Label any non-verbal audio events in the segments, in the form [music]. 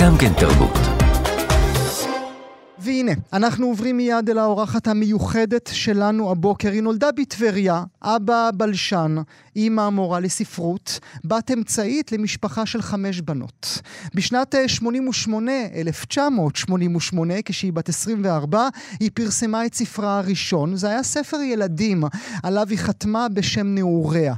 גם כן תרבות. והנה, אנחנו עוברים מיד אל האורחת המיוחדת שלנו הבוקר. היא נולדה בטבריה, אבא בלשן, אימא מורה לספרות, בת אמצעית למשפחה של חמש בנות. בשנת 88, 1988, כשהיא בת 24, היא פרסמה את ספרה הראשון. זה היה ספר ילדים, עליו היא חתמה בשם נעוריה.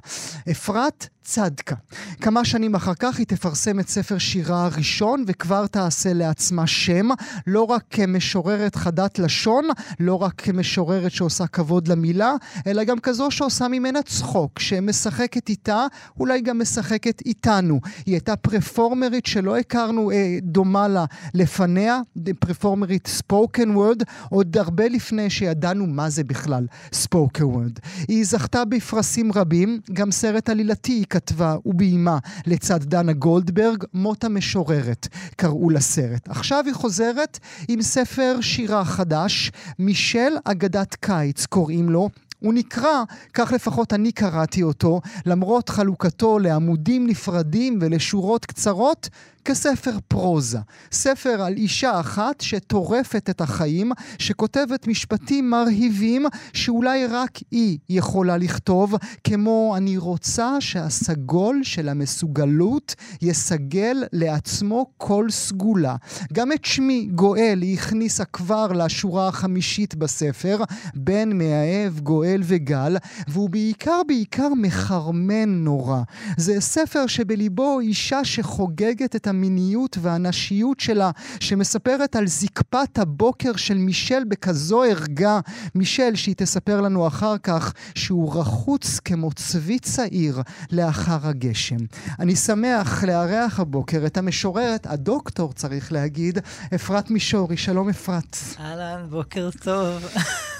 אפרת צדקה. כמה שנים אחר כך היא תפרסם את ספר שירה הראשון, וכבר תעשה לעצמה שם, לא רק כמשוררת חדת לשון, לא רק כמשוררת שעושה כבוד למילה, אלא גם כזו שעושה ממנה צחוק, שמשחקת איתה, אולי גם משחקת איתנו. היא הייתה פרפורמרית שלא הכרנו אה, דומה לה לפניה, פרפורמרית ספוקן וורד, עוד הרבה לפני שידענו מה זה בכלל ספוקן וורד. היא זכתה בפרסים רבים, גם סרט עלילתי כתבה וביימה לצד דנה גולדברג, מות המשוררת, קראו לסרט. עכשיו היא חוזרת עם ספר שירה חדש, מישל אגדת קיץ קוראים לו. הוא נקרא, כך לפחות אני קראתי אותו, למרות חלוקתו לעמודים נפרדים ולשורות קצרות, כספר פרוזה. ספר על אישה אחת שטורפת את החיים, שכותבת משפטים מרהיבים שאולי רק היא יכולה לכתוב, כמו אני רוצה שהסגול של המסוגלות יסגל לעצמו כל סגולה. גם את שמי, גואל, היא הכניסה כבר לשורה החמישית בספר, בן מאהב, גואל וגל, והוא בעיקר בעיקר מחרמן נורא. זה ספר שבליבו אישה שחוגגת את המיניות והנשיות שלה, שמספרת על זקפת הבוקר של מישל בכזו ערגה. מישל, שהיא תספר לנו אחר כך שהוא רחוץ כמו צבי צעיר לאחר הגשם. אני שמח לארח הבוקר את המשוררת, הדוקטור צריך להגיד, אפרת מישורי. שלום אפרת. אהלן, בוקר טוב. [laughs]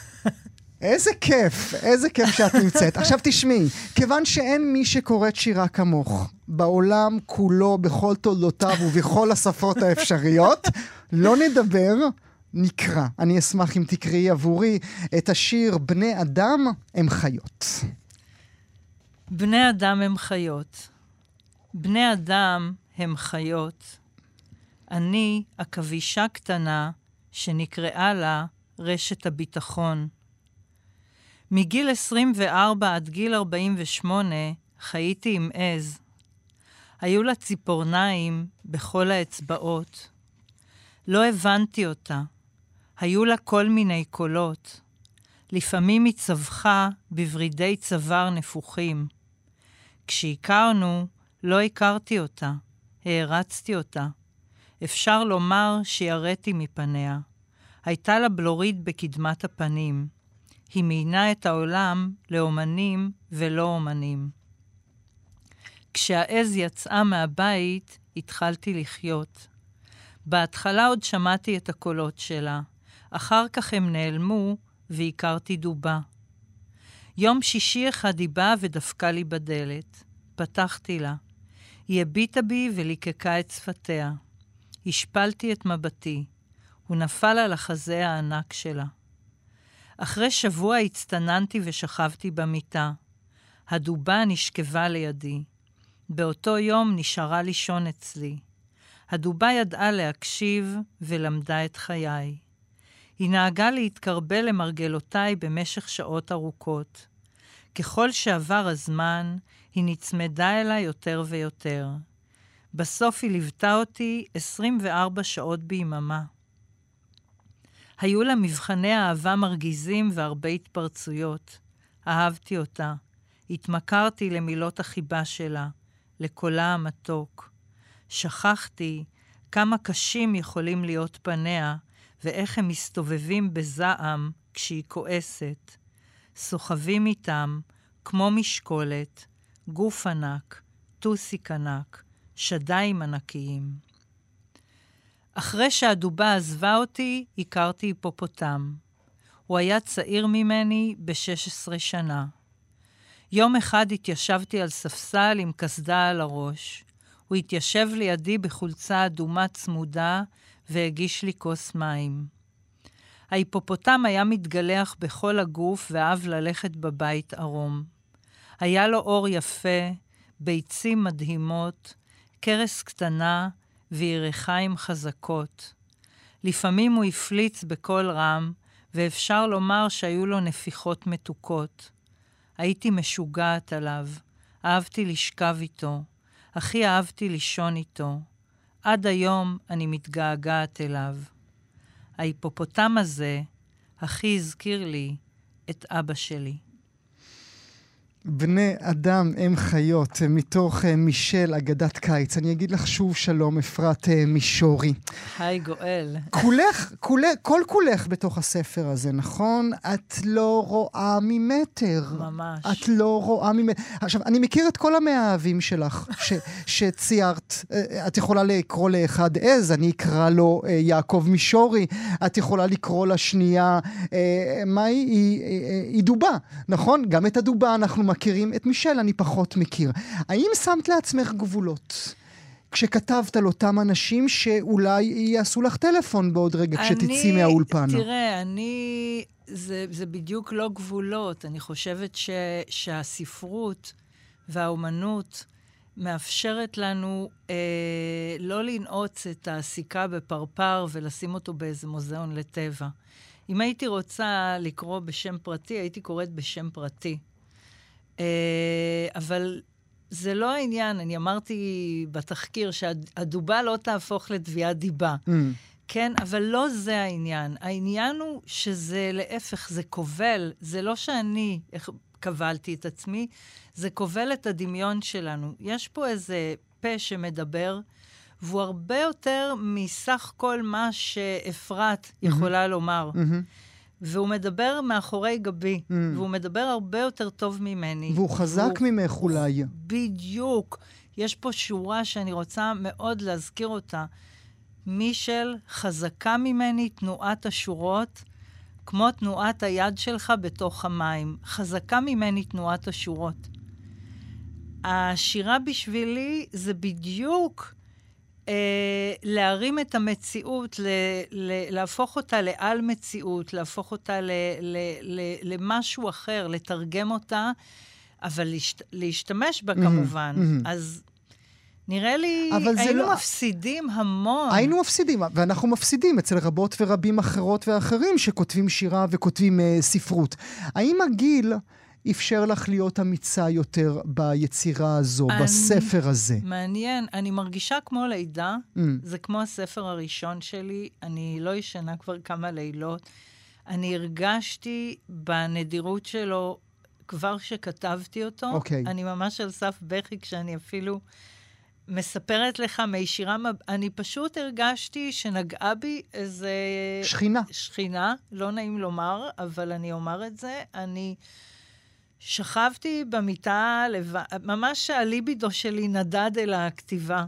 איזה כיף, איזה כיף שאת נמצאת. עכשיו תשמעי, כיוון שאין מי שקוראת שירה כמוך בעולם כולו, בכל תולדותיו ובכל השפות האפשריות, לא נדבר, נקרא. אני אשמח אם תקראי עבורי את השיר "בני אדם הם חיות". בני אדם הם חיות. בני אדם הם חיות. אני עכבישה קטנה שנקראה לה רשת הביטחון. מגיל 24 עד גיל 48 חייתי עם עז. היו לה ציפורניים בכל האצבעות. לא הבנתי אותה. היו לה כל מיני קולות. לפעמים היא צווחה בוורידי צוואר נפוחים. כשהכרנו, לא הכרתי אותה, הערצתי אותה. אפשר לומר שיראתי מפניה. הייתה לה בלורית בקדמת הפנים. היא מיינה את העולם לאומנים ולא אומנים. כשהעז יצאה מהבית, התחלתי לחיות. בהתחלה עוד שמעתי את הקולות שלה, אחר כך הם נעלמו והכרתי דובה. יום שישי אחד היא באה ודפקה לי בדלת. פתחתי לה. היא הביטה בי וליקקה את שפתיה. השפלתי את מבטי. הוא נפל על החזה הענק שלה. אחרי שבוע הצטננתי ושכבתי במיטה. הדובה נשכבה לידי. באותו יום נשארה לישון אצלי. הדובה ידעה להקשיב ולמדה את חיי. היא נהגה להתקרבל למרגלותיי במשך שעות ארוכות. ככל שעבר הזמן, היא נצמדה אליי יותר ויותר. בסוף היא ליוותה אותי 24 שעות ביממה. היו לה מבחני אהבה מרגיזים והרבה התפרצויות. אהבתי אותה. התמכרתי למילות החיבה שלה, לקולה המתוק. שכחתי כמה קשים יכולים להיות פניה, ואיך הם מסתובבים בזעם כשהיא כועסת. סוחבים איתם, כמו משקולת, גוף ענק, טוסיק ענק, שדיים ענקיים. אחרי שהדובה עזבה אותי, הכרתי היפופוטם. הוא היה צעיר ממני ב-16 שנה. יום אחד התיישבתי על ספסל עם קסדה על הראש. הוא התיישב לידי בחולצה אדומה צמודה והגיש לי כוס מים. ההיפופוטם היה מתגלח בכל הגוף ואהב ללכת בבית ערום. היה לו אור יפה, ביצים מדהימות, קרס קטנה וירכיים חזקות. לפעמים הוא הפליץ בקול רם, ואפשר לומר שהיו לו נפיחות מתוקות. הייתי משוגעת עליו, אהבתי לשכב איתו, הכי אהבתי לישון איתו. עד היום אני מתגעגעת אליו. ההיפופוטם הזה הכי הזכיר לי את אבא שלי. בני אדם הם חיות, מתוך אה, מישל אגדת קיץ. אני אגיד לך שוב שלום, אפרת אה, מישורי. היי, גואל. כולך, כולך, כל כולך בתוך הספר הזה, נכון? את לא רואה ממטר. ממש. את לא רואה ממטר. עכשיו, אני מכיר את כל המאהבים שלך, ש, שציירת. אה, את יכולה לקרוא לאחד עז, אני אקרא לו יעקב מישורי. את יכולה לקרוא לשנייה, מה היא? היא, היא, היא דובה, נכון? גם את הדובה אנחנו מכירים, את מישל אני פחות מכיר. האם שמת לעצמך גבולות? כשכתבת על אותם אנשים שאולי יעשו לך טלפון בעוד רגע כשתצאי מהאולפן. תראה, אני... זה, זה בדיוק לא גבולות. אני חושבת ש, שהספרות והאומנות מאפשרת לנו אה, לא לנעוץ את הסיכה בפרפר ולשים אותו באיזה מוזיאון לטבע. אם הייתי רוצה לקרוא בשם פרטי, הייתי קוראת בשם פרטי. אה, אבל זה לא העניין. אני אמרתי בתחקיר שהדובה לא תהפוך לתביעת דיבה. Mm. כן, אבל לא זה העניין. העניין הוא שזה להפך, זה כובל. זה לא שאני כבלתי את עצמי, זה כובל את הדמיון שלנו. יש פה איזה פה שמדבר, והוא הרבה יותר מסך כל מה שאפרת mm-hmm. יכולה לומר. Mm-hmm. והוא מדבר מאחורי גבי, mm. והוא מדבר הרבה יותר טוב ממני. והוא חזק והוא... ממך אולי. בדיוק. יש פה שורה שאני רוצה מאוד להזכיר אותה. מישל, חזקה ממני תנועת השורות, כמו תנועת היד שלך בתוך המים. חזקה ממני תנועת השורות. השירה בשבילי זה בדיוק אה, להרים את המציאות, ל, ל, להפוך אותה לעל מציאות, להפוך אותה ל, ל, ל, למשהו אחר, לתרגם אותה, אבל להשת, להשתמש בה mm-hmm, כמובן. Mm-hmm. אז נראה לי, היינו לא... מפסידים המון. היינו מפסידים, ואנחנו מפסידים אצל רבות ורבים אחרות ואחרים שכותבים שירה וכותבים uh, ספרות. האם הגיל... אפשר לך להיות אמיצה יותר ביצירה הזו, אני, בספר הזה? מעניין. אני מרגישה כמו לידה. Mm. זה כמו הספר הראשון שלי. אני לא ישנה כבר כמה לילות. אני הרגשתי בנדירות שלו כבר כשכתבתי אותו. אוקיי. Okay. אני ממש על סף בכי כשאני אפילו מספרת לך מישירה, אני פשוט הרגשתי שנגעה בי איזה... שכינה. שכינה, לא נעים לומר, אבל אני אומר את זה. אני... שכבתי במיטה. ממש הליבידו שלי נדד אל הכתיבה.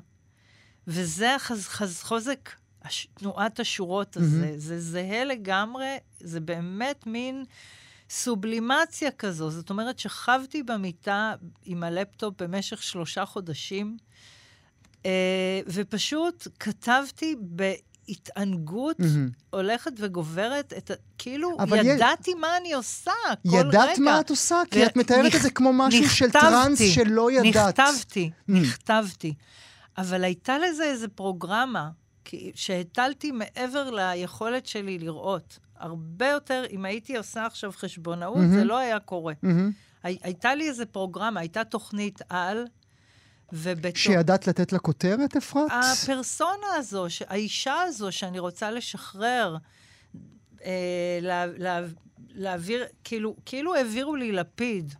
וזה החוזק, הש... תנועת השורות הזה. Mm-hmm. זה זהה לגמרי, זה באמת מין סובלימציה כזו. זאת אומרת, שכבתי במיטה עם הלפטופ במשך שלושה חודשים, אה, ופשוט כתבתי ב... התענגות mm-hmm. הולכת וגוברת, את, כאילו ידעתי י... מה אני עושה כל ידעת רגע. ידעת מה את עושה? כי את מתארת נכ... את זה כמו משהו נכתבתי, של טראנס שלא ידעת. נכתבתי, mm. נכתבתי. אבל הייתה לזה איזו פרוגרמה שהטלתי מעבר ליכולת שלי לראות. הרבה יותר, אם הייתי עושה עכשיו חשבונאות, mm-hmm. זה לא היה קורה. Mm-hmm. הי, הייתה לי איזו פרוגרמה, הייתה תוכנית על, ובתור... שידעת לתת לה כותרת, אפרת? הפרסונה הזו, האישה הזו שאני רוצה לשחרר, אה, לה, לה, להעביר, כאילו, כאילו העבירו לי לפיד.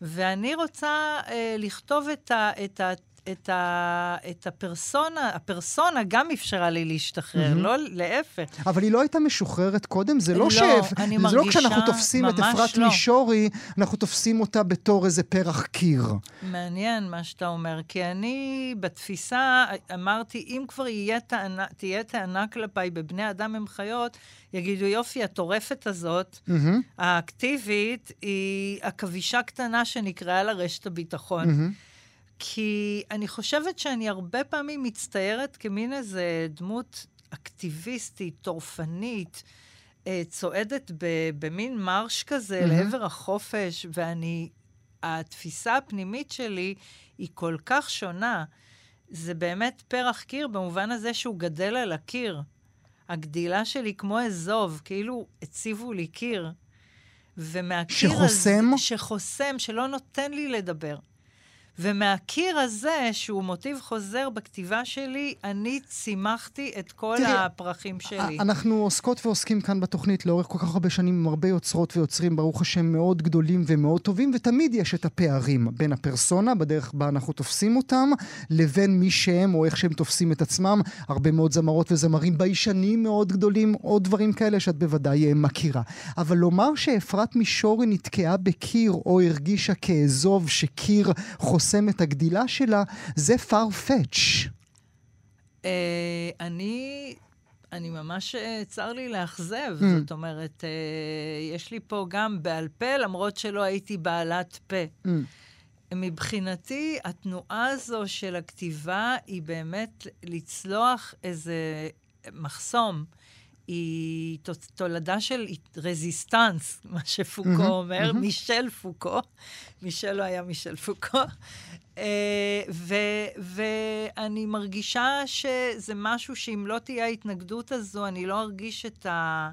ואני רוצה אה, לכתוב את, ה, את, ה, את, ה, את הפרסונה, הפרסונה גם אפשרה לי להשתחרר, mm-hmm. לא להפך. אבל היא לא הייתה משוחררת קודם? זה לא, לא ש... אני זה לא כשאנחנו תופסים את אפרת לא. מישורי, אנחנו תופסים אותה בתור איזה פרח קיר. מעניין מה שאתה אומר, כי אני בתפיסה אמרתי, אם כבר טענה, תהיה טענה כלפיי בבני אדם הם חיות, יגידו, יופי, הטורפת הזאת, mm-hmm. האקטיבית, היא עכבישה קטנה שנקראה לה רשת הביטחון. Mm-hmm. כי אני חושבת שאני הרבה פעמים מצטיירת כמין איזה דמות אקטיביסטית, טורפנית, אה, צועדת במין מרש כזה mm-hmm. לעבר החופש, ואני, התפיסה הפנימית שלי היא כל כך שונה. זה באמת פרח קיר במובן הזה שהוא גדל על הקיר. הגדילה שלי כמו אזוב, כאילו הציבו לי קיר. ומהקיר שחוסם? הזה... שחוסם, שלא נותן לי לדבר. ומהקיר הזה, שהוא מוטיב חוזר בכתיבה שלי, אני צימחתי את כל תראי, הפרחים שלי. אנחנו עוסקות ועוסקים כאן בתוכנית לאורך כל כך הרבה שנים עם הרבה יוצרות ויוצרים, ברוך השם, מאוד גדולים ומאוד טובים, ותמיד יש את הפערים בין הפרסונה, בדרך בה אנחנו תופסים אותם, לבין מי שהם או איך שהם תופסים את עצמם. הרבה מאוד זמרות וזמרים ביישנים מאוד גדולים, עוד דברים כאלה שאת בוודאי אה, מכירה. אבל לומר שאפרת מישורי נתקעה בקיר או הרגישה כאזוב שקיר חוסם את הגדילה שלה, זה farfetch. אה, אני... אני ממש, אה, צר לי לאכזב. Mm. זאת אומרת, אה, יש לי פה גם בעל פה, למרות שלא הייתי בעלת פה. Mm. מבחינתי, התנועה הזו של הכתיבה היא באמת לצלוח איזה מחסום. היא תולדה של רזיסטנס, [laughs] מה שפוקו מהמם, אומר, מהמם. מישל פוקו. מישל לא היה מישל פוקו. אה, ו- ואני מרגישה שזה משהו שאם לא תהיה ההתנגדות הזו, אני לא ארגיש את ה...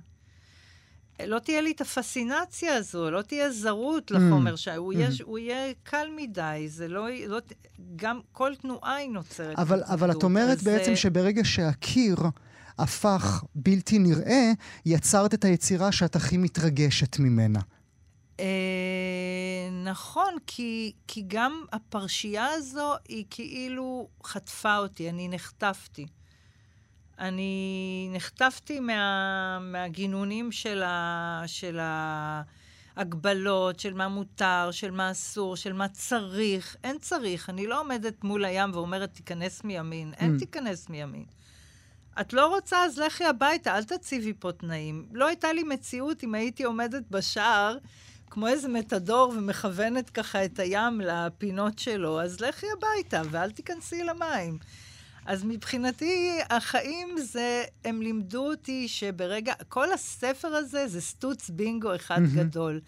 לא תהיה לי את הפסינציה הזו, לא תהיה זרות לחומר, שהוא יהיה, הוא יהיה קל מדי, זה לא, לא... גם כל תנועה היא נוצרת. אבל, אבל את אומרת אז, בעצם אה, שברגע שהקיר הפך בלתי נראה, יצרת את היצירה שאת הכי מתרגשת ממנה. אה, נכון, כי, כי גם הפרשייה הזו היא כאילו חטפה אותי, אני נחטפתי. אני נחטפתי מה, מהגינונים של, ה, של ההגבלות, של מה מותר, של מה אסור, של מה צריך. אין צריך. אני לא עומדת מול הים ואומרת, תיכנס מימין. אין Mm. תיכנס מימין. את לא רוצה, אז לכי הביתה, אל תציבי פה תנאים. לא הייתה לי מציאות אם הייתי עומדת בשער, כמו איזה מתדור, ומכוונת ככה את הים לפינות שלו, אז לכי הביתה ואל תיכנסי למים. אז מבחינתי, החיים זה, הם לימדו אותי שברגע, כל הספר הזה זה סטוץ בינגו אחד מהמם. גדול.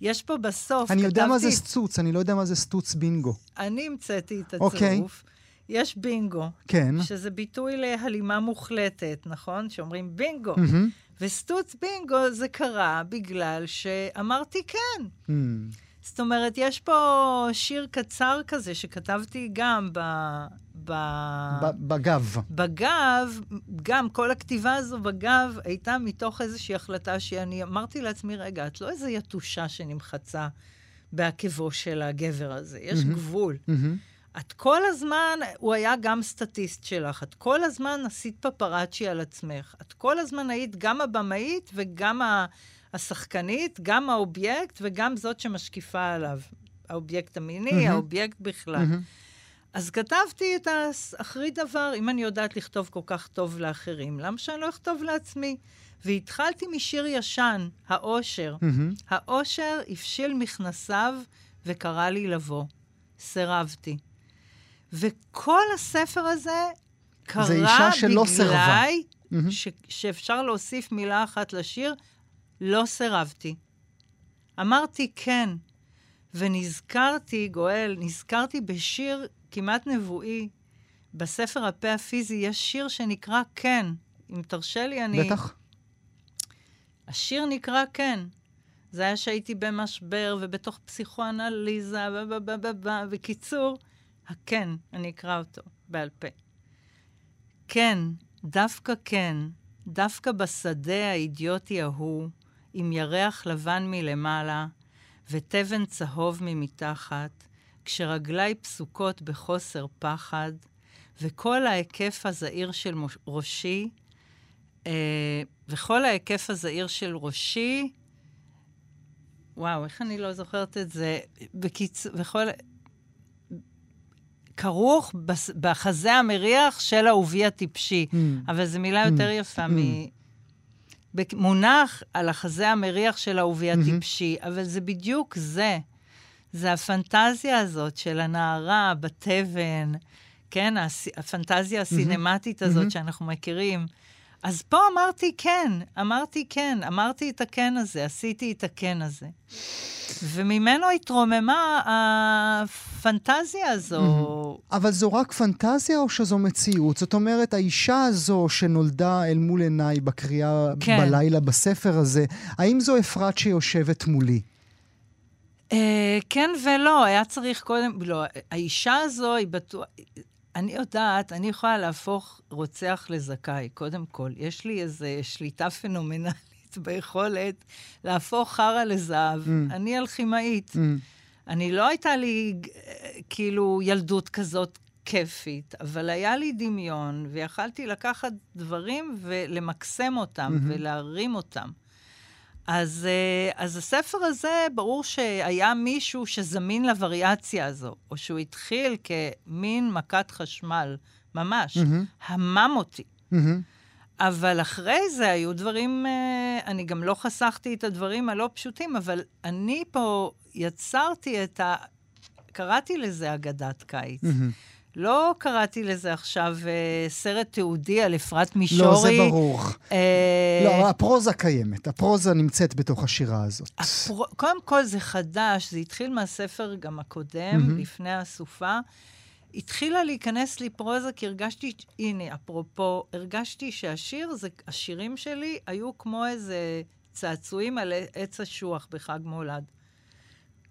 יש פה בסוף, אני יודע מה זה כתבתי- סטוץ, אני לא יודע מה זה סטוץ בינגו. אני המצאתי את אוקיי. הצירוף. יש בינגו, כן. שזה ביטוי להלימה מוחלטת, נכון? שאומרים בינגו. מהמם. וסטוץ בינגו זה קרה בגלל שאמרתי כן. מהמם. זאת אומרת, יש פה שיר קצר כזה שכתבתי גם ב... ב... ב- בגב. בגב, גם כל הכתיבה הזו בגב הייתה מתוך איזושהי החלטה שאני אמרתי לעצמי, רגע, את לא איזה יתושה שנמחצה בעקבו של הגבר הזה, יש מהמם. גבול. מהמם. את כל הזמן, הוא היה גם סטטיסט שלך, את כל הזמן עשית פפראצ'י על עצמך. את כל הזמן היית גם הבמאית וגם השחקנית, גם האובייקט וגם זאת שמשקיפה עליו. האובייקט המיני, מהמם. האובייקט בכלל. מהמם. אז כתבתי את האחרית דבר, אם אני יודעת לכתוב כל כך טוב לאחרים, למה שאני לא אכתוב לעצמי? והתחלתי משיר ישן, האושר. מהמם. האושר הפשיל מכנסיו וקרא לי לבוא. סירבתי. וכל הספר הזה קרה אישה שלא מהמם. ש- שאפשר להוסיף מילה אחת לשיר, לא סירבתי. אמרתי כן, ונזכרתי, גואל, נזכרתי בשיר כמעט נבואי. בספר הפה הפיזי יש שיר שנקרא כן. אם תרשה לי, אני... בטח. השיר נקרא כן. זה היה שהייתי במשבר ובתוך פסיכואנליזה, בקיצור, הכן, אני אקרא אותו בעל פה. כן, דווקא כן, דווקא בשדה האידיוטי ההוא, עם ירח לבן מלמעלה ותבן צהוב ממתחת, כשרגליי פסוקות בחוסר פחד, וכל ההיקף הזעיר של ראשי, אה, וכל ההיקף הזעיר של ראשי, וואו, איך אני לא זוכרת את זה? בקיצור, וכל... כרוך בחזה המריח של אהובי הטיפשי. Mm. אבל זו מילה יותר יפה מ... בק- מונח על החזה המריח של אהובי הטיפשי, אבל זה בדיוק זה. זה הפנטזיה הזאת של הנערה בתבן, כן, הפנטזיה הסינמטית הזאת שאנחנו מכירים. אז פה אמרתי כן, אמרתי כן, אמרתי את הכן הזה, עשיתי את הכן הזה. וממנו התרוממה הפנטזיה הזו. אבל זו רק פנטזיה או שזו מציאות? זאת אומרת, האישה הזו שנולדה אל מול עיניי בקריאה כן. בלילה בספר הזה, האם זו אפרת שיושבת מולי? Uh, כן ולא, היה צריך קודם, לא, האישה הזו היא בטוח, אני יודעת, אני יכולה להפוך רוצח לזכאי, קודם כל. יש לי איזו שליטה פנומנלית [laughs] ביכולת להפוך חרא לזהב. Mm. אני אלכימאית. Mm. אני לא הייתה לי כאילו ילדות כזאת כיפית, אבל היה לי דמיון, ויכלתי לקחת דברים ולמקסם אותם mm-hmm. ולהרים אותם. אז, אה, אז הספר הזה, ברור שהיה מישהו שזמין לווריאציה הזו, או שהוא התחיל כמין מכת חשמל, ממש, mm-hmm. המם אותי. Mm-hmm. אבל אחרי זה היו דברים, אה, אני גם לא חסכתי את הדברים הלא פשוטים, אבל אני פה יצרתי את ה... קראתי לזה אגדת קיץ. Mm-hmm. לא קראתי לזה עכשיו אה, סרט תיעודי על אפרת מישורי. לא, זה ברור. אה... לא, הפרוזה קיימת, הפרוזה נמצאת בתוך השירה הזאת. הפר... קודם כל זה חדש, זה התחיל מהספר גם הקודם, mm-hmm. לפני הסופה. התחילה להיכנס לי פרוזה, כי הרגשתי, הנה, אפרופו, הרגשתי שהשיר, זה, השירים שלי היו כמו איזה צעצועים על עץ אשוח בחג מולד.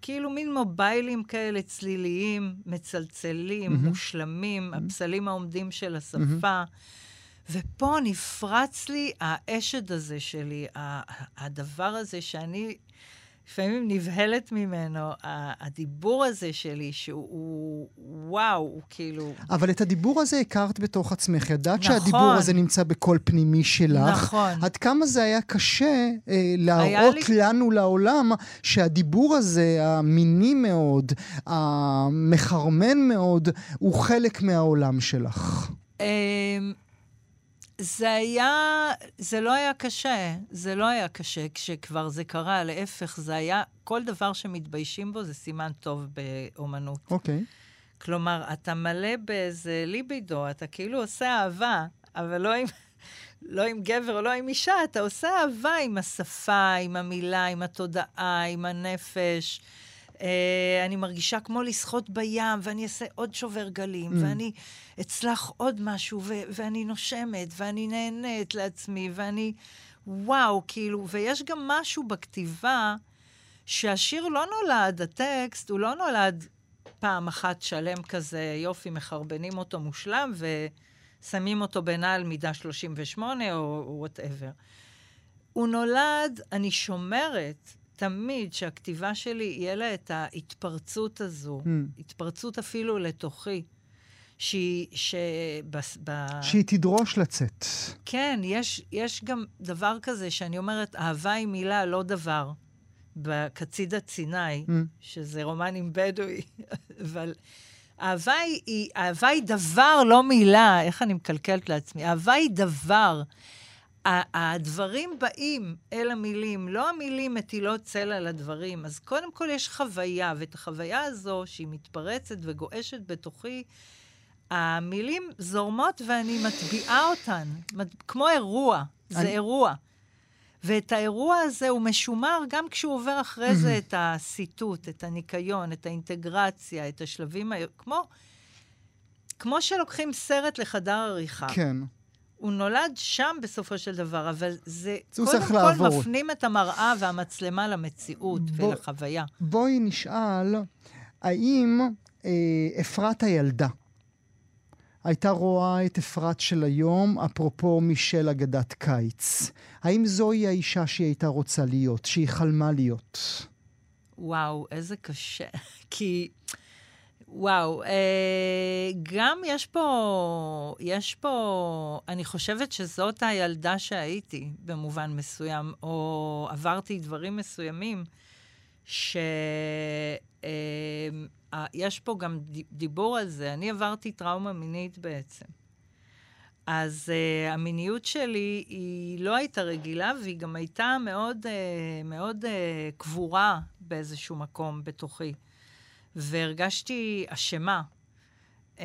כאילו מין מוביילים כאלה צליליים, מצלצלים, mm-hmm. מושלמים, mm-hmm. הפסלים העומדים של השפה. Mm-hmm. ופה נפרץ לי האשד הזה שלי, הדבר הזה שאני לפעמים נבהלת ממנו, הדיבור הזה שלי, שהוא, וואו, הוא כאילו... אבל את הדיבור הזה הכרת בתוך עצמך. ידעת נכון. שהדיבור הזה נמצא בקול פנימי שלך. נכון. עד כמה זה היה קשה אה, להראות לי... לנו, לעולם, שהדיבור הזה, המיני מאוד, המחרמן מאוד, הוא חלק מהעולם שלך. אמ, זה היה, זה לא היה קשה, זה לא היה קשה כשכבר זה קרה, להפך, זה היה, כל דבר שמתביישים בו זה סימן טוב באומנות. אוקיי. Okay. כלומר, אתה מלא באיזה ליבידו, אתה כאילו עושה אהבה, אבל לא עם, לא עם גבר או לא עם אישה, אתה עושה אהבה עם השפה, עם המילה, עם התודעה, עם הנפש. אה, אני מרגישה כמו לשחות בים, ואני אעשה עוד שובר גלים, mm. ואני אצלח עוד משהו, ואני נושמת, ואני נהנית לעצמי, ואני... וואו, כאילו, ויש גם משהו בכתיבה שהשיר לא נולד, הטקסט, הוא לא נולד פעם אחת שלם כזה, יופי, מחרבנים אותו מושלם, ושמים אותו בנעל מידה 38 או whatever. הוא נולד, אני שומרת תמיד שהכתיבה שלי, יהיה לה את ההתפרצות הזו, mm. התפרצות אפילו לתוכי. שהיא, שבס, ב... שהיא תדרוש לצאת. כן, יש, יש גם דבר כזה שאני אומרת, אהבה היא מילה, לא דבר. בקצידה סיני, mm. שזה רומן עם בדואי, [laughs] אבל אהבה היא, אהבה היא דבר, לא מילה. איך אני מקלקלת לעצמי? אהבה היא דבר. הדברים באים אל המילים, לא המילים מטילות צל על הדברים. אז קודם כל יש חוויה, ואת החוויה הזו, שהיא מתפרצת וגועשת בתוכי, המילים זורמות ואני מטביעה אותן, כמו אירוע, זה אני... אירוע. ואת האירוע הזה הוא משומר גם כשהוא עובר אחרי זה את הסיטוט, את הניקיון, את האינטגרציה, את השלבים, כמו, כמו שלוקחים סרט לחדר עריכה. כן. הוא נולד שם בסופו של דבר, אבל זה קודם כל לעבור. מפנים את המראה והמצלמה למציאות בוא, ולחוויה. בואי נשאל, האם אה, אפרת הילדה הייתה רואה את אפרת של היום, אפרופו מישל אגדת קיץ? האם זוהי האישה שהיא הייתה רוצה להיות, שהיא חלמה להיות? וואו, איזה קשה. [laughs] כי... וואו, אה, גם יש פה, יש פה, אני חושבת שזאת הילדה שהייתי במובן מסוים, או עברתי דברים מסוימים, שיש אה, פה גם דיבור על זה. אני עברתי טראומה מינית בעצם. אז uh, המיניות שלי היא לא הייתה רגילה, והיא גם הייתה מאוד, uh, מאוד uh, קבורה באיזשהו מקום בתוכי. והרגשתי אשמה. אמ,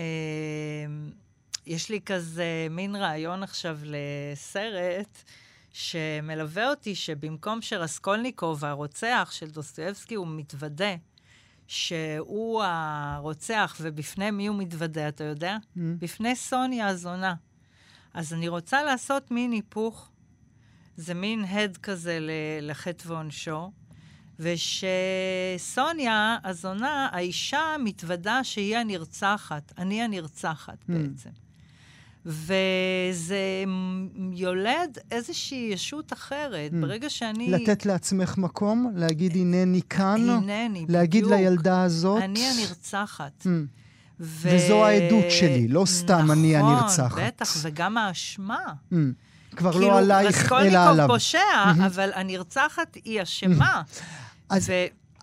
יש לי כזה מין רעיון עכשיו לסרט שמלווה אותי, שבמקום שרסקולניקוב, הרוצח של דוסטויבסקי, הוא מתוודה שהוא הרוצח, ובפני מי הוא מתוודה, אתה יודע? Mm. בפני סוניה הזונה. אז אני רוצה לעשות מין היפוך. זה מין הד כזה לחטא ועונשו. ושסוניה, הזונה, האישה מתוודה שהיא הנרצחת, אני הנרצחת mm. בעצם. וזה יולד איזושהי ישות אחרת. Mm. ברגע שאני... לתת לעצמך מקום, להגיד הנני כאן, הנני, להגיד בדיוק. לילדה הזאת. אני הנרצחת. Mm. ו... וזו העדות שלי, לא סתם נכון, אני הנרצחת. נכון, בטח, וגם האשמה. Mm. כבר כאילו, לא עלייך, אלא עליו. כאילו, רסקולניקוב פושע, mm-hmm. אבל הנרצחת היא אשמה. אז, ו...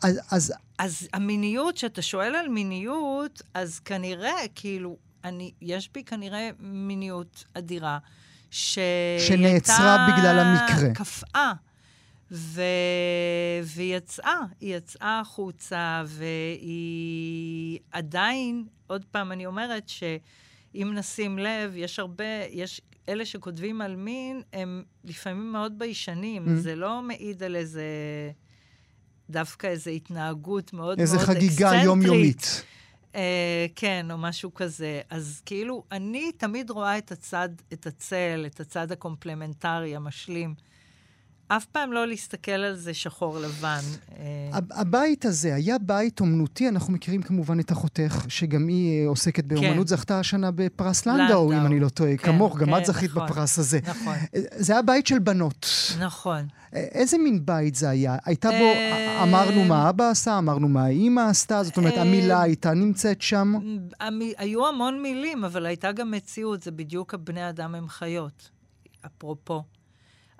אז, אז... אז המיניות, כשאתה שואל על מיניות, אז כנראה, כאילו, אני, יש בי כנראה מיניות אדירה, שהיא שנעצרה בגלל המקרה. קפאה. ו... והיא יצאה, היא יצאה החוצה, והיא עדיין, עוד פעם אני אומרת שאם נשים לב, יש הרבה, יש אלה שכותבים על מין, הם לפעמים מאוד ביישנים. Mm-hmm. זה לא מעיד על איזה... דווקא איזו התנהגות מאוד מאוד אקסצנטרית. איזה חגיגה יומיומית. אה, כן, או משהו כזה. אז כאילו, אני תמיד רואה את הצד, את הצל, את הצד הקומפלמנטרי, המשלים. אף פעם לא להסתכל על זה שחור לבן. אה. הבית הזה היה בית אומנותי, אנחנו מכירים כמובן את אחותך, שגם היא אה, עוסקת באומנות, כן. זכתה השנה בפרס לנדאו, אם אני לא טועה, כן, כמוך, כן, גם את זכית נכון, בפרס הזה. נכון. אה, זה היה בית של בנות. נכון. איזה מין בית זה היה? הייתה בו, אמרנו מה אבא עשה, אמרנו מה האימא עשתה, זאת אומרת, המילה הייתה נמצאת שם? היו המון מילים, אבל הייתה גם מציאות, זה בדיוק הבני אדם הם חיות, אפרופו.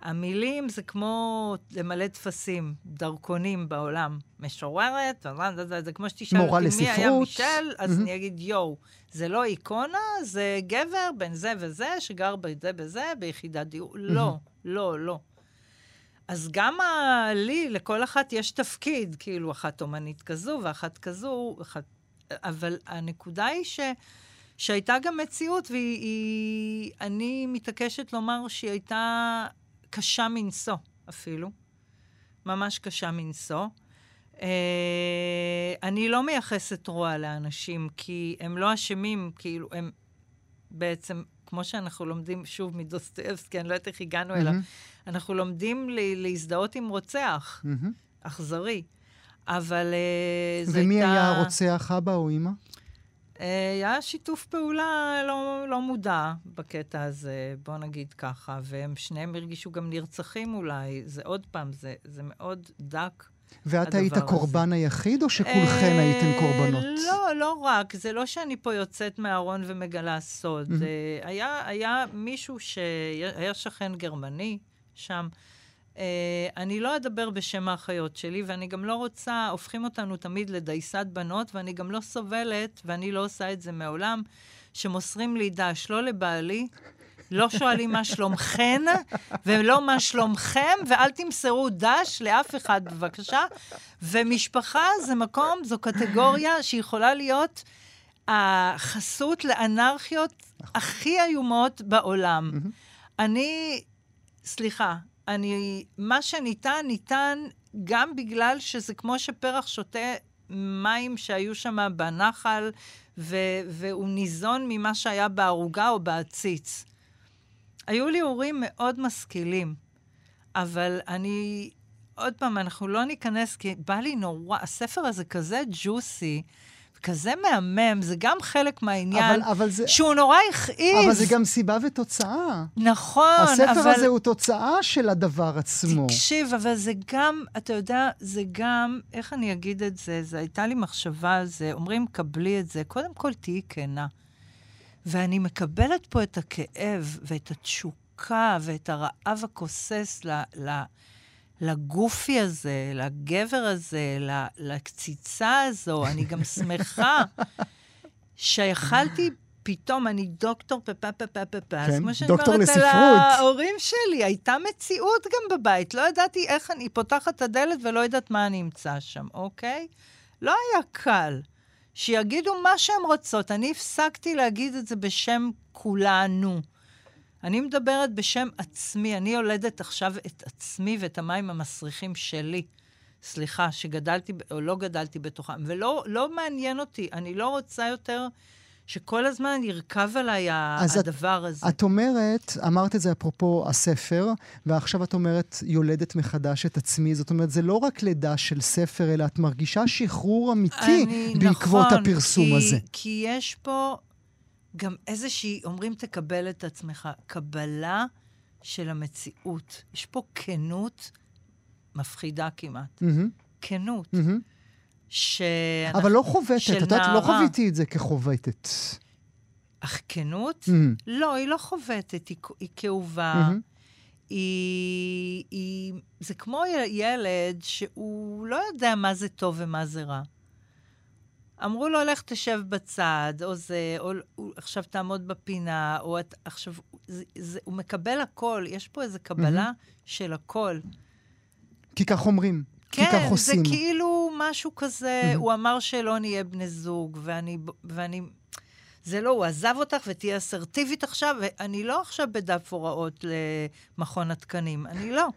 המילים זה כמו למלא טפסים, דרכונים בעולם. משוררת, זה כמו שתשאל אותי מי היה מישל, אז אני אגיד יואו. זה לא איקונה, זה גבר בין זה וזה, שגר בזה בזה, ביחידת דיור. לא, לא, לא. אז גם לי, לכל אחת יש תפקיד, כאילו, אחת אומנית כזו ואחת כזו, אחת... אבל הנקודה היא ש... שהייתה גם מציאות, ואני מתעקשת לומר שהיא הייתה קשה מנשוא אפילו, ממש קשה מנשוא. Uh, אני לא מייחסת רוע לאנשים, כי הם לא אשמים, כאילו, הם בעצם, כמו שאנחנו לומדים, שוב, מדוסטויבסקי, אני לא יודעת איך הגענו mm-hmm. אליו, אנחנו לומדים להזדהות עם רוצח mm-hmm. אכזרי. אבל uh, זה הייתה... ומי היה הרוצח, אבא או אימא? אה, היה שיתוף פעולה לא, לא מודע בקטע הזה, בוא נגיד ככה, והם שניהם הרגישו גם נרצחים אולי. זה עוד פעם, זה, זה מאוד דק. ואת היית הקורבן היחיד, או שכולכן אה, הייתן קורבנות? לא, לא רק. זה לא שאני פה יוצאת מהארון ומגלה סוד. Mm-hmm. היה, היה מישהו שהיה שכן גרמני שם, אני לא אדבר בשם האחיות שלי, ואני גם לא רוצה, הופכים אותנו תמיד לדייסת בנות, ואני גם לא סובלת, ואני לא עושה את זה מעולם, שמוסרים לי דש, לא לבעלי, לא שואלים מה שלומכן, ולא מה שלומכם, ואל תמסרו דש לאף אחד, בבקשה. ומשפחה זה מקום, זו קטגוריה שיכולה להיות החסות לאנרכיות הכי איומות בעולם. אני, סליחה, אני, מה שניתן, ניתן גם בגלל שזה כמו שפרח שותה מים שהיו שם בנחל, ו, והוא ניזון ממה שהיה בערוגה או בעציץ. היו לי הורים מאוד משכילים, אבל אני, עוד פעם, אנחנו לא ניכנס, כי בא לי נורא, הספר הזה כזה ג'וסי, כזה מהמם, זה גם חלק מהעניין, אבל, אבל זה, שהוא נורא הכעיס. אבל זה גם סיבה ותוצאה. נכון, הספר אבל... הספר הזה הוא תוצאה של הדבר עצמו. תקשיב, אבל זה גם, אתה יודע, זה גם, איך אני אגיד את זה? זה הייתה לי מחשבה על זה, אומרים, קבלי את זה. קודם כל, תהיי כנה. ואני מקבלת פה את הכאב ואת התשוקה ואת הרעב הכוסס ל... ל לגופי הזה, לגבר הזה, לקציצה הזו. אני גם שמחה שיכלתי פתאום, אני דוקטור פפה פפה פפה, כן, כמו שאני אומרת לספרות. על ההורים שלי, הייתה מציאות גם בבית. לא ידעתי איך אני פותחת את הדלת ולא יודעת מה אני אמצא שם, אוקיי? לא היה קל. שיגידו מה שהן רוצות. אני הפסקתי להגיד את זה בשם כולנו. אני מדברת בשם עצמי. אני יולדת עכשיו את עצמי ואת המים המסריחים שלי. סליחה, שגדלתי או לא גדלתי בתוכם. ולא לא מעניין אותי, אני לא רוצה יותר שכל הזמן ירכב עליי הדבר את, הזה. את אומרת, אמרת את זה אפרופו הספר, ועכשיו את אומרת יולדת מחדש את עצמי. זאת אומרת, זה לא רק לידה של ספר, אלא את מרגישה שחרור אמיתי אני, בעקבות נכון, הפרסום כי, הזה. כי יש פה גם איזושהי, אומרים תקבל את עצמך, קבלה של המציאות. יש פה כנות מפחידה כמעט. Mm-hmm. כנות. Mm-hmm. ש... אבל לא חובטת, את יודעת, לא חוויתי את זה כחובטת. אך כנות? Mm-hmm. לא, היא לא חובטת, היא, היא כאובה. Mm-hmm. היא, היא... זה כמו ילד שהוא לא יודע מה זה טוב ומה זה רע. אמרו לו, לך תשב בצד, או זה, או, או עכשיו תעמוד בפינה, או את, עכשיו, זה, זה, הוא מקבל הכל, יש פה איזו קבלה mm-hmm. של הכל. כי כך אומרים. כן, כי כך עושים. זה כאילו משהו כזה, mm-hmm. הוא אמר שלא נהיה בני זוג, ואני, ואני... זה לא, הוא עזב אותך ותהיה אסרטיבית עכשיו, ואני לא עכשיו בדף הוראות למכון התקנים, אני לא.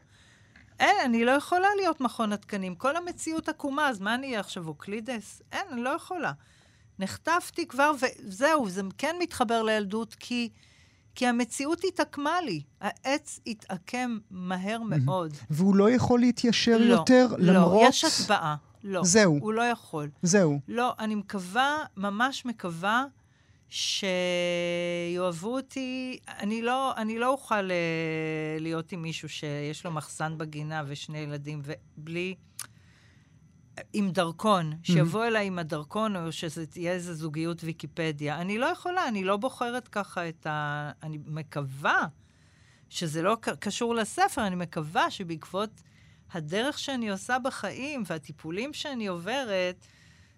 אין, אני לא יכולה להיות מכון התקנים. כל המציאות עקומה, אז מה אני אהיה עכשיו, אוקלידס? אין, אני לא יכולה. נחטפתי כבר, וזהו, זה כן מתחבר לילדות, כי... כי המציאות התעקמה לי. העץ התעקם מהר מאוד. והוא לא יכול להתיישר לא, יותר, לא, למרות... לא, יש הצבעה. לא. זהו. הוא לא יכול. זהו. לא, אני מקווה, ממש מקווה, שיאהבו אותי. אני לא, אני לא אוכל uh, להיות עם מישהו שיש לו מחסן בגינה ושני ילדים, ובלי... עם דרכון, שיבוא אליי עם הדרכון, או שזה תהיה איזו זוגיות ויקיפדיה. אני לא יכולה, אני לא בוחרת ככה את ה... אני מקווה שזה לא קשור לספר, אני מקווה שבעקבות הדרך שאני עושה בחיים והטיפולים שאני עוברת,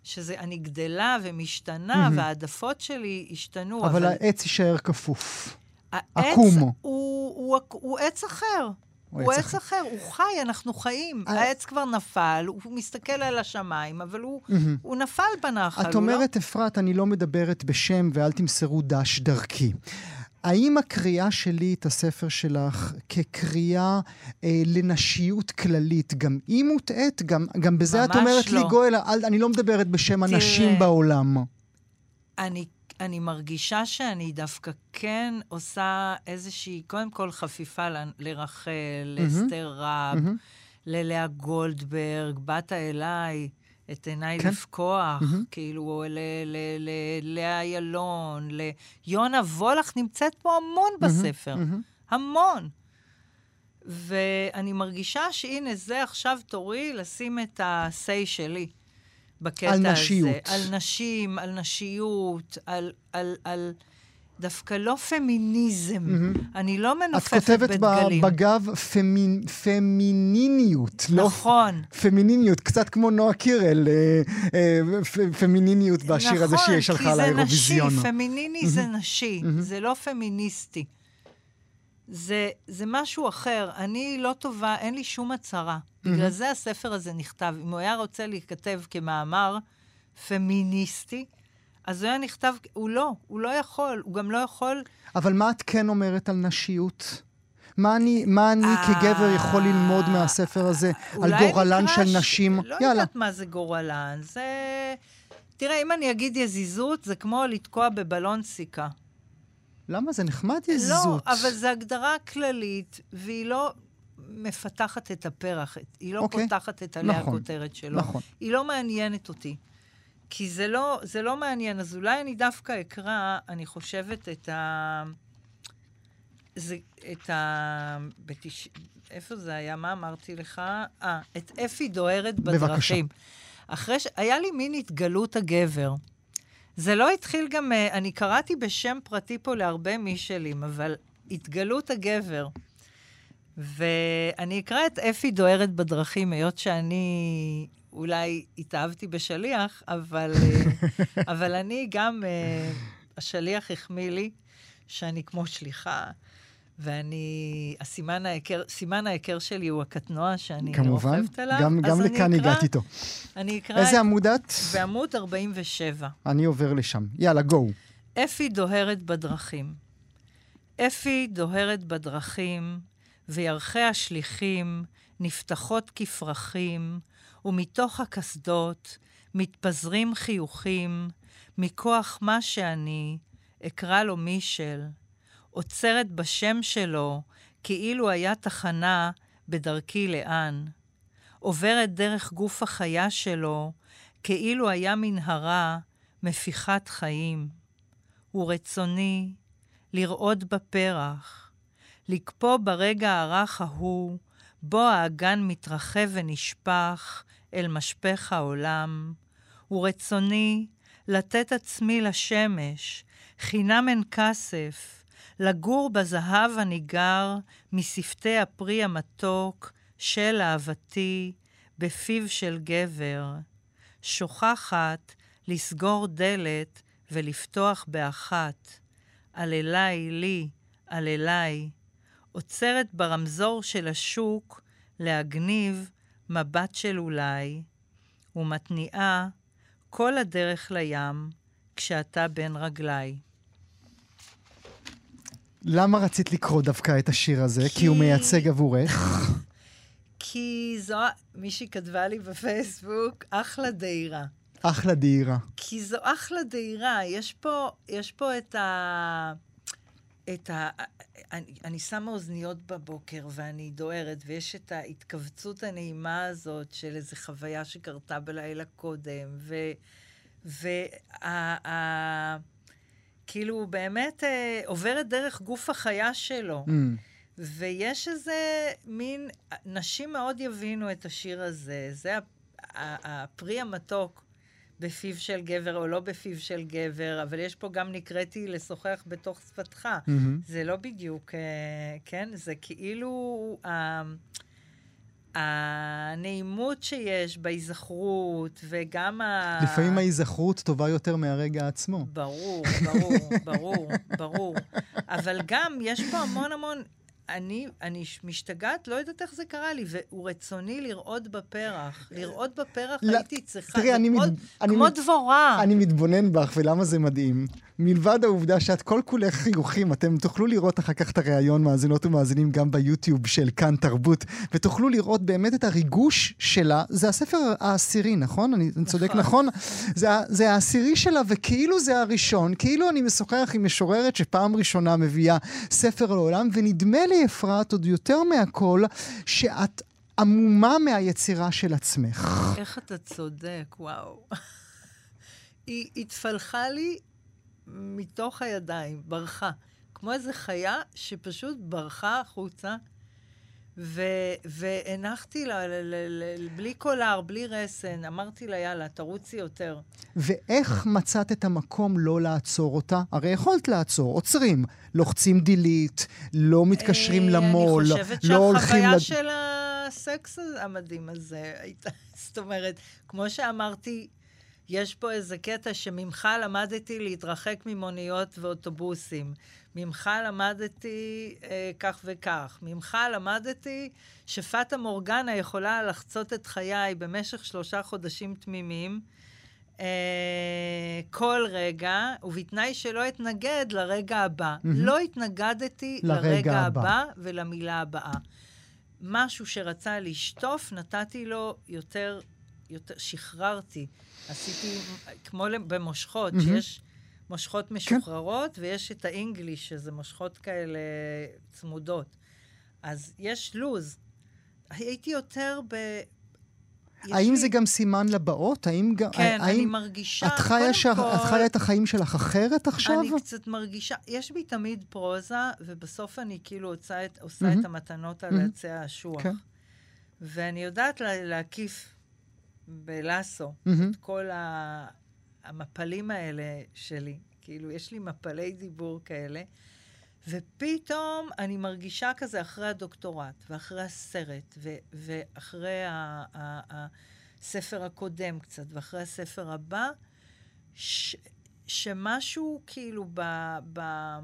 שזה, אני גדלה ומשתנה, mm-hmm. והעדפות שלי השתנו. אבל, אבל העץ יישאר כפוף. העץ עקום. הוא, הוא, הוא, הוא עץ אחר. הוא עץ אחר, הוא חי, אנחנו חיים. אה, העץ כבר נפל, הוא מסתכל על השמיים, אבל הוא נפל בנחל, את לא- אומרת, אפרת, אני לא מדברת בשם ואל תמסרו דש דרכי. האם הקריאה שלי את הספר שלך כקריאה אה, לנשיות כללית, גם היא מוטעית? גם, גם בזה את אומרת לא. לי, גואל, אני לא מדברת בשם תראה, הנשים בעולם. אני אני מרגישה שאני דווקא כן עושה איזושהי, קודם כל חפיפה ל, לרחל, mm-hmm. לאסתר רב, mm-hmm. ללאה גולדברג, באת אליי, את עיניי כן. לפקוח, mm-hmm. כאילו, ללאה איילון, ליונה וולך נמצאת פה המון mm-hmm. בספר, mm-hmm. המון. ואני מרגישה שהנה, זה עכשיו תורי לשים את ה-say שלי. בקטע על נשיות. הזה. על נשים, על נשיות, על... על, על דווקא לא פמיניזם. Mm-hmm. אני לא מנופפת בדגלים. את כותבת בגב פמינ... פמיניניות. לא נכון. לא פמיניניות, קצת כמו נועה קירל, אה, אה, פ, פמיניניות בשיר נכון, הזה שהיא שלחה לאירוויזיון. נכון, כי זה נשי, פמיניני mm-hmm. זה נשי, mm-hmm. זה לא פמיניסטי. זה, זה משהו אחר. אני לא טובה, אין לי שום הצהרה. Mm-hmm. בגלל זה הספר הזה נכתב. אם הוא היה רוצה להיכתב כמאמר פמיניסטי, אז הוא היה נכתב, הוא לא, הוא לא יכול, הוא גם לא יכול... אבל מה את כן אומרת על נשיות? מה אני, מה אני אה, כגבר יכול ללמוד מהספר הזה על גורלן של נשים? לא יאללה. יודעת מה זה גורלן, זה... תראה, אם אני אגיד יזיזות, זה כמו לתקוע בבלון סיכה. למה? זה נחמד יזיזות. לא, אבל זו הגדרה כללית, והיא לא מפתחת את הפרח, היא לא okay. אוקיי. פותחת את עלי נכון, הכותרת שלו. נכון. היא לא מעניינת אותי. כי זה לא, זה לא מעניין, אז אולי אני דווקא אקרא, אני חושבת, את ה... זה, את ה... בתש... איפה זה היה? מה אמרתי לך? אה, את אפי דוהרת בדרכים. בבקשה. אחרי ש... היה לי מין התגלות הגבר. זה לא התחיל גם, אה, אני קראתי בשם פרטי פה להרבה מישלים, אבל התגלות הגבר. ואני אקרא את אפי דוהרת בדרכים, היות שאני אולי התאהבתי בשליח, אבל, אה, [laughs] אבל אני גם, uh, השליח החמיא לי שאני כמו שליחה, ואני, הסימן ההיכר, סימן ההיכר שלי הוא הקטנוע שאני כמובן, רוכבת עליו. גם, גם לכאן אקרא, הגעת איתו. אני אקרא איזה עמוד את? בעמוד 47. אני עובר לשם. יאללה, גו. אפי דוהרת בדרכים. אפי דוהרת בדרכים, וירכי השליחים נפתחות כפרחים, ומתוך הקסדות מתפזרים חיוכים, מכוח מה שאני, אקרא לו מישל, עוצרת בשם שלו, כאילו היה תחנה בדרכי לאן. עוברת דרך גוף החיה שלו, כאילו היה מנהרה, מפיחת חיים. ורצוני לרעוד בפרח, לקפוא ברגע הרך ההוא, בו האגן מתרחב ונשפך אל משפך העולם, ורצוני לתת עצמי לשמש, חינם אין כסף, לגור בזהב הניגר משפתי הפרי המתוק של אהבתי בפיו של גבר, שוכחת לסגור דלת ולפתוח באחת. עללי לי, עללי, עוצרת ברמזור של השוק להגניב מבט של אולי, ומתניעה כל הדרך לים כשאתה בין רגליי. למה רצית לקרוא דווקא את השיר הזה? כי, כי הוא מייצג עבורך. כי זו, מישהי כתבה לי בפייסבוק, אחלה דהירה. אחלה דהירה. כי זו אחלה דהירה. יש פה, יש פה את ה... את ה... אני, אני שמה אוזניות בבוקר ואני דוהרת, ויש את ההתכווצות הנעימה הזאת של איזו חוויה שקרתה בלילה קודם, ו... וה... ה... כאילו, באמת אה, עוברת דרך גוף החיה שלו. Mm. ויש איזה מין, נשים מאוד יבינו את השיר הזה. זה הפרי המתוק בפיו של גבר או לא בפיו של גבר, אבל יש פה גם נקראתי לשוחח בתוך שפתך. Mm-hmm. זה לא בדיוק, אה, כן? זה כאילו... הנעימות שיש בהיזכרות, וגם ה... לפעמים ההיזכרות טובה יותר מהרגע עצמו. ברור, ברור, ברור, ברור. אבל גם יש פה המון המון אני, אני משתגעת, לא יודעת איך זה קרה לי, והוא רצוני לרעוד בפרח. לרעוד בפרח לא, הייתי צריכה, תראי, אני מאוד, מת, כמו אני דבורה. אני מתבונן בך, ולמה זה מדהים? מלבד העובדה שאת כל כולך חיוכים, אתם תוכלו לראות אחר כך את הריאיון מאזינות ומאזינים גם ביוטיוב של כאן תרבות, ותוכלו לראות באמת את הריגוש שלה. זה הספר העשירי, נכון? אני נכון. צודק, נכון? זה, זה העשירי שלה, וכאילו זה הראשון, כאילו אני משוחח עם משוררת שפעם ראשונה מביאה ספר לעולם, ונדמה לי, אפרת, עוד יותר מהכל, שאת עמומה מהיצירה של עצמך. איך אתה צודק, וואו. היא התפלחה לי מתוך הידיים, ברחה. כמו איזה חיה שפשוט ברחה החוצה, והנחתי לה, בלי קולר, בלי רסן, אמרתי לה, יאללה, תרוצי יותר. ואיך מצאת את המקום לא לעצור אותה? הרי יכולת לעצור, עוצרים, לוחצים דילית, לא מתקשרים אה, למו"ל, לא הולכים... אני חושבת שהחוויה של הסקס המדהים הזה הייתה, [laughs] זאת אומרת, כמו שאמרתי, יש פה איזה קטע שממך למדתי להתרחק ממוניות ואוטובוסים. ממך למדתי אה, כך וכך. ממך למדתי שפטה מורגנה יכולה לחצות את חיי במשך שלושה חודשים תמימים. אה, כל רגע, ובתנאי שלא אתנגד לרגע הבא. Mm-hmm. לא התנגדתי לרגע, לרגע הבא. הבא ולמילה הבאה. משהו שרצה לשטוף, נתתי לו יותר, יותר שחררתי. עשיתי, כמו במושכות, mm-hmm. שיש מושכות כן. משוחררות, כן. ויש את האינגליש, שזה מושכות כאלה צמודות. אז יש לוז. הייתי יותר ב... האם לי... זה גם סימן לבאות? האם גם... כן, האם... אני מרגישה, את חיה, ש... כל... את חיה את החיים שלך אחרת עכשיו? אני קצת מרגישה, יש בי תמיד פרוזה, ובסוף אני כאילו עושה את, עושה mm-hmm. את המתנות על mm-hmm. עצי האשוח. כן. ואני יודעת לה, להקיף בלאסו mm-hmm. את כל ה... המפלים האלה שלי. כאילו, יש לי מפלי דיבור כאלה. ופתאום אני מרגישה כזה אחרי הדוקטורט, ואחרי הסרט, ו- ואחרי ה- ה- הספר הקודם קצת, ואחרי הספר הבא, ש- שמשהו כאילו ב... ב-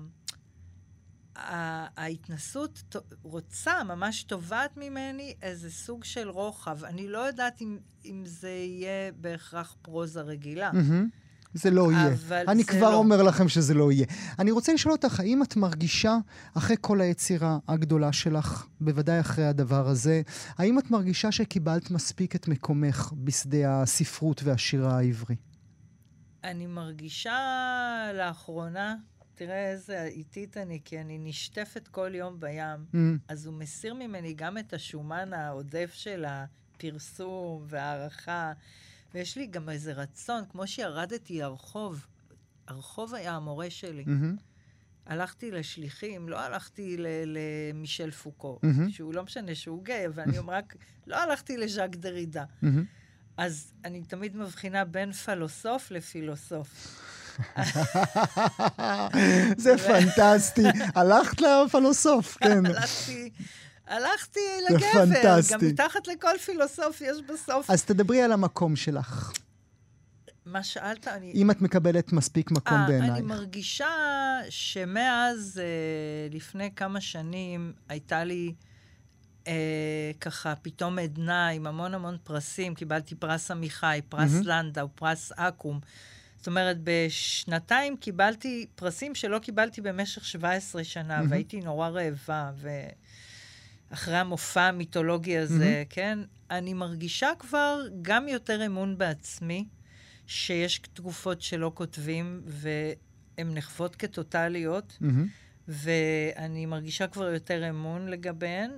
ההתנסות רוצה, ממש תובעת ממני איזה סוג של רוחב. אני לא יודעת אם, אם זה יהיה בהכרח פרוזה רגילה. Mm-hmm. זה לא יהיה. אני כבר לא. אומר לכם שזה לא יהיה. אני רוצה לשאול אותך, האם את מרגישה, אחרי כל היצירה הגדולה שלך, בוודאי אחרי הדבר הזה, האם את מרגישה שקיבלת מספיק את מקומך בשדה הספרות והשירה העברי? אני מרגישה לאחרונה, תראה איזה איטית אני, כי אני נשטפת כל יום בים, mm. אז הוא מסיר ממני גם את השומן העודף של הפרסום והערכה. ויש לי גם איזה רצון, כמו שירדתי הרחוב, הרחוב היה המורה שלי. Mm-hmm. הלכתי לשליחים, לא הלכתי למישל פוקו, mm-hmm. שהוא לא משנה שהוא גיי, אבל אני אומר רק, לא הלכתי לז'אק דרידה. Mm-hmm. אז אני תמיד מבחינה בין פלוסוף לפילוסוף. זה פנטסטי. הלכת לפלוסוף, [laughs] כן. הלכתי הלכתי לגבר. זה פנטסטי. גם מתחת לכל פילוסוף יש בסוף... אז תדברי על המקום שלך. מה שאלת? אני... אם את מקבלת מספיק מקום 아, בעינייך. אני מרגישה שמאז, אה, לפני כמה שנים, הייתה לי אה, ככה פתאום עדנה עם המון המון פרסים. קיבלתי פרס עמיחי, פרס mm-hmm. לנדאו, פרס אקו"ם. זאת אומרת, בשנתיים קיבלתי פרסים שלא קיבלתי במשך 17 שנה, mm-hmm. והייתי נורא רעבה. ו... אחרי המופע המיתולוגי הזה, mm-hmm. כן? אני מרגישה כבר גם יותר אמון בעצמי, שיש תגופות שלא כותבים, והן נחוות כטוטליות, mm-hmm. ואני מרגישה כבר יותר אמון לגביהן,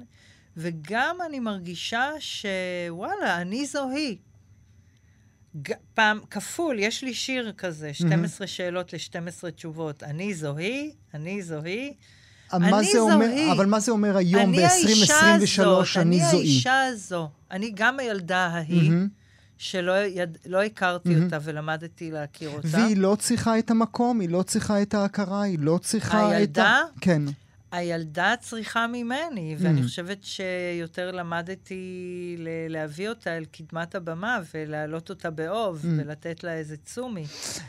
וגם אני מרגישה שוואלה, אני זו היא. פעם, כפול, יש לי שיר כזה, 12 mm-hmm. שאלות ל-12 תשובות. אני זו היא, אני זו היא. מה זה אומר, היא. אבל מה זה אומר היום ב-2023, אני זוהי? אני האישה הזו. אני גם הילדה ההיא. Mm-hmm. שלא יד... לא הכרתי mm-hmm. אותה ולמדתי להכיר אותה. והיא לא צריכה את המקום, היא לא צריכה את ההכרה, היא לא צריכה הילדה? את ה... הילדה? כן. הילדה צריכה ממני, ואני mm. חושבת שיותר למדתי להביא אותה אל קדמת הבמה ולהעלות אותה באוב mm. ולתת לה איזה צומי.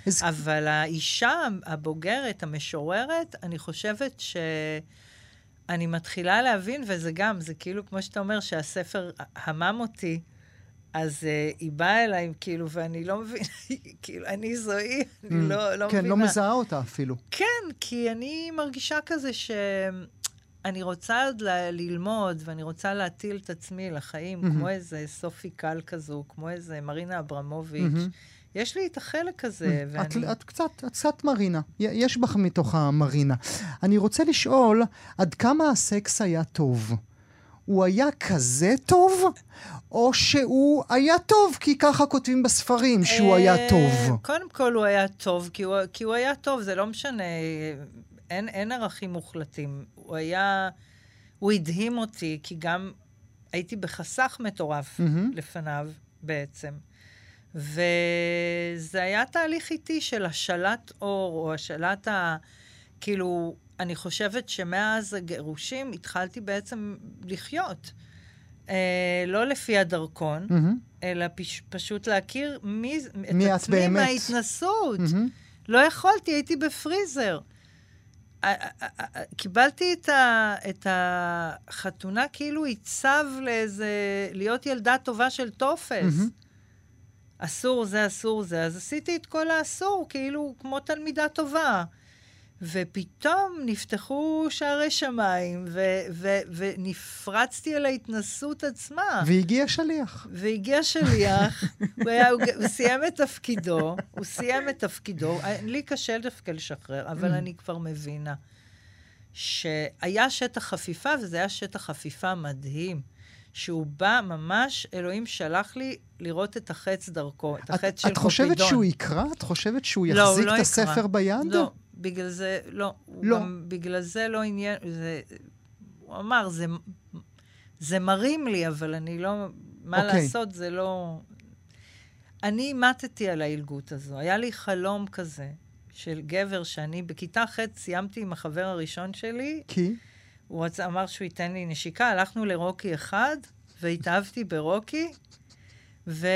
אז... אבל האישה הבוגרת, המשוררת, אני חושבת ש... אני מתחילה להבין, וזה גם, זה כאילו, כמו שאתה אומר, שהספר המם אותי, אז uh, היא באה אליי, כאילו, ואני לא מבינה, [laughs] כאילו, אני זוהי, mm, אני לא, לא כן, מבינה. כן, לא מזהה אותה אפילו. כן, כי אני מרגישה כזה שאני רוצה עוד ל- ללמוד, ואני רוצה להטיל את עצמי לחיים, mm-hmm. כמו איזה סופי קל כזו, כמו איזה מרינה אברמוביץ'. Mm-hmm. יש לי את החלק הזה, ואני... את, את קצת, את קצת מרינה. יש בך מתוך המרינה. אני רוצה לשאול, עד כמה הסקס היה טוב? הוא היה כזה טוב, או שהוא היה טוב כי ככה כותבים בספרים, שהוא היה אה, טוב? קודם כל הוא היה טוב, כי הוא, כי הוא היה טוב, זה לא משנה, אין, אין ערכים מוחלטים. הוא היה, הוא הדהים אותי, כי גם הייתי בחסך מטורף mm-hmm. לפניו בעצם. וזה היה תהליך איטי של השלט אור, או השלט ה... כאילו, אני חושבת שמאז הגירושים התחלתי בעצם לחיות. אה, לא לפי הדרכון, mm-hmm. אלא פש, פשוט להכיר מי, מי את עצמי באמת. מההתנסות. Mm-hmm. לא יכולתי, הייתי בפריזר. קיבלתי את, ה, את החתונה כאילו עיצב לאיזה, להיות ילדה טובה של טופס. Mm-hmm. אסור זה, אסור זה. אז עשיתי את כל האסור, כאילו, כמו תלמידה טובה. ופתאום נפתחו שערי שמיים, ו- ו- ונפרצתי על ההתנסות עצמה. והגיע שליח. והגיע שליח, [laughs] הוא, היה, הוא, הוא סיים את תפקידו, הוא סיים את תפקידו. לי קשה דווקא לשחרר, אבל mm. אני כבר מבינה שהיה שטח חפיפה, וזה היה שטח חפיפה מדהים. שהוא בא ממש, אלוהים שלח לי לראות את החץ דרכו, את החץ את, של את קופידון. את חושבת שהוא יקרא? את חושבת שהוא לא, יחזיק לא את יקרא. הספר ביד? לא, בגלל זה, לא. לא. גם בגלל זה לא עניין, זה, הוא אמר, זה, זה מרים לי, אבל אני לא, מה אוקיי. לעשות, זה לא... אני אימטתי על העילגות הזו. היה לי חלום כזה של גבר שאני בכיתה ח' סיימתי עם החבר הראשון שלי. כי? הוא רצה, אמר שהוא ייתן לי נשיקה, הלכנו לרוקי אחד, והתאהבתי ברוקי, ו...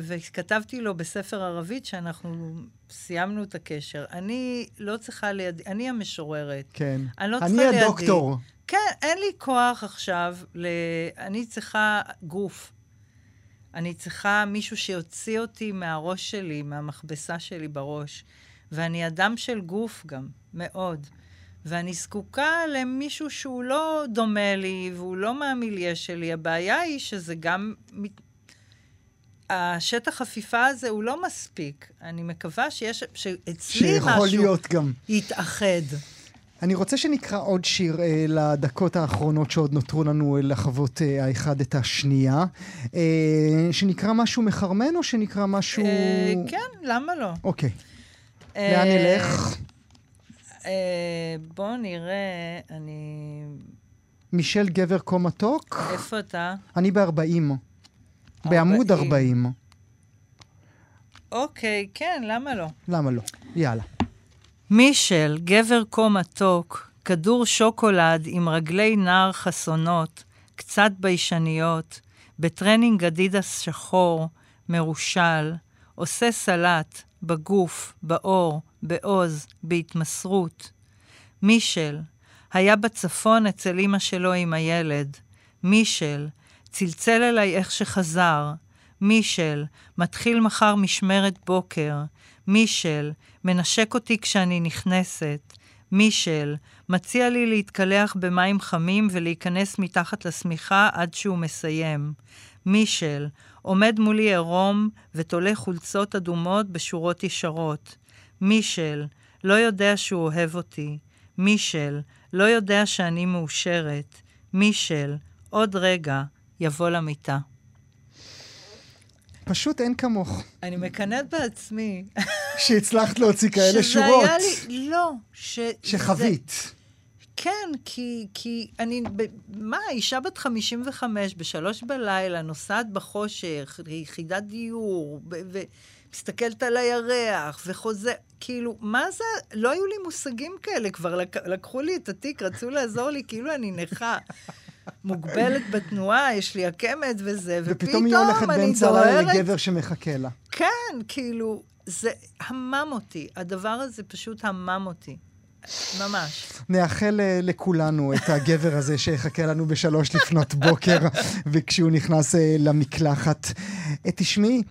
וכתבתי לו בספר ערבית שאנחנו סיימנו את הקשר. אני לא צריכה לידי, אני המשוררת. כן. אני לא אני צריכה לידי. הדוקטור. כן, אין לי כוח עכשיו, ל... אני צריכה גוף. אני צריכה מישהו שיוציא אותי מהראש שלי, מהמכבסה שלי בראש. ואני אדם של גוף גם, מאוד. ואני זקוקה למישהו שהוא לא דומה לי והוא לא מהמיליה שלי. הבעיה היא שזה גם... השטח חפיפה הזה הוא לא מספיק. אני מקווה שיש... שאצלי משהו. יתאחד. אני רוצה שנקרא עוד שיר אה, לדקות האחרונות שעוד נותרו לנו אה, לחוות אה, האחד את השנייה. אה, שנקרא משהו מחרמן או שנקרא משהו... אה, כן, למה לא? אוקיי. אה, לאן נלך? אה, בוא נראה, אני... מישל גבר כה מתוק? איפה אתה? אני ב-40. בעמוד 40. 40. אוקיי, כן, למה לא? למה לא? יאללה. מישל, גבר כה מתוק, כדור שוקולד עם רגלי נער חסונות, קצת ביישניות, בטרנינג אדידס שחור, מרושל, עושה סלט, בגוף, באור, בעוז, בהתמסרות. מישל, היה בצפון אצל אמא שלו עם הילד. מישל, צלצל אליי איך שחזר. מישל, מתחיל מחר משמרת בוקר. מישל, מנשק אותי כשאני נכנסת. מישל, מציע לי להתקלח במים חמים ולהיכנס מתחת לשמיכה עד שהוא מסיים. מישל, עומד מולי עירום ותולה חולצות אדומות בשורות ישרות. מישל, לא יודע שהוא אוהב אותי. מישל, לא יודע שאני מאושרת. מישל, עוד רגע, יבוא למיטה. פשוט אין כמוך. אני מקנאת בעצמי. שהצלחת להוציא כאלה שזה שורות. היה לי, לא. ש, שחווית. זה, כן, כי, כי אני, ב, מה, אישה בת 55 בשלוש בלילה, נוסעת בחושך, ליחידת דיור, ו- ומסתכלת על הירח, וחוזה, כאילו, מה זה, לא היו לי מושגים כאלה, כבר לק, לקחו לי את התיק, רצו לעזור לי, כאילו אני נכה. מוגבלת בתנועה, יש לי עקמת וזה, ופתאום היא הולכת באמצע הלילה דוהרת. לגבר שמחכה לה. כן, כאילו, זה המם אותי. הדבר הזה פשוט המם אותי. ממש. נאחל אה, לכולנו את הגבר הזה שיחכה לנו בשלוש לפנות בוקר, [laughs] וכשהוא נכנס אה, למקלחת. אה, תשמעי,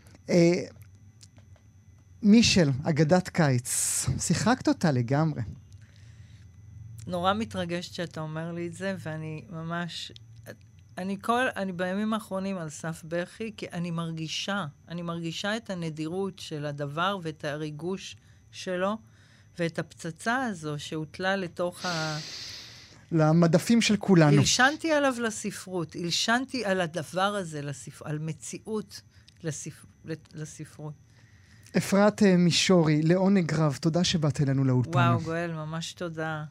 מישל, אגדת קיץ, שיחקת אותה לגמרי. נורא מתרגשת שאתה אומר לי את זה, ואני ממש... אני כל... אני בימים האחרונים על סף בכי, כי אני מרגישה, אני מרגישה את הנדירות של הדבר ואת הריגוש שלו, ואת הפצצה הזו שהוטלה לתוך ה... למדפים של כולנו. הלשנתי עליו לספרות, הלשנתי על הדבר הזה, לספ... על מציאות לספ... לספרות. אפרת אה, מישורי, לעונג רב, תודה שבאת אלינו לאולפן. וואו, גואל, ממש תודה.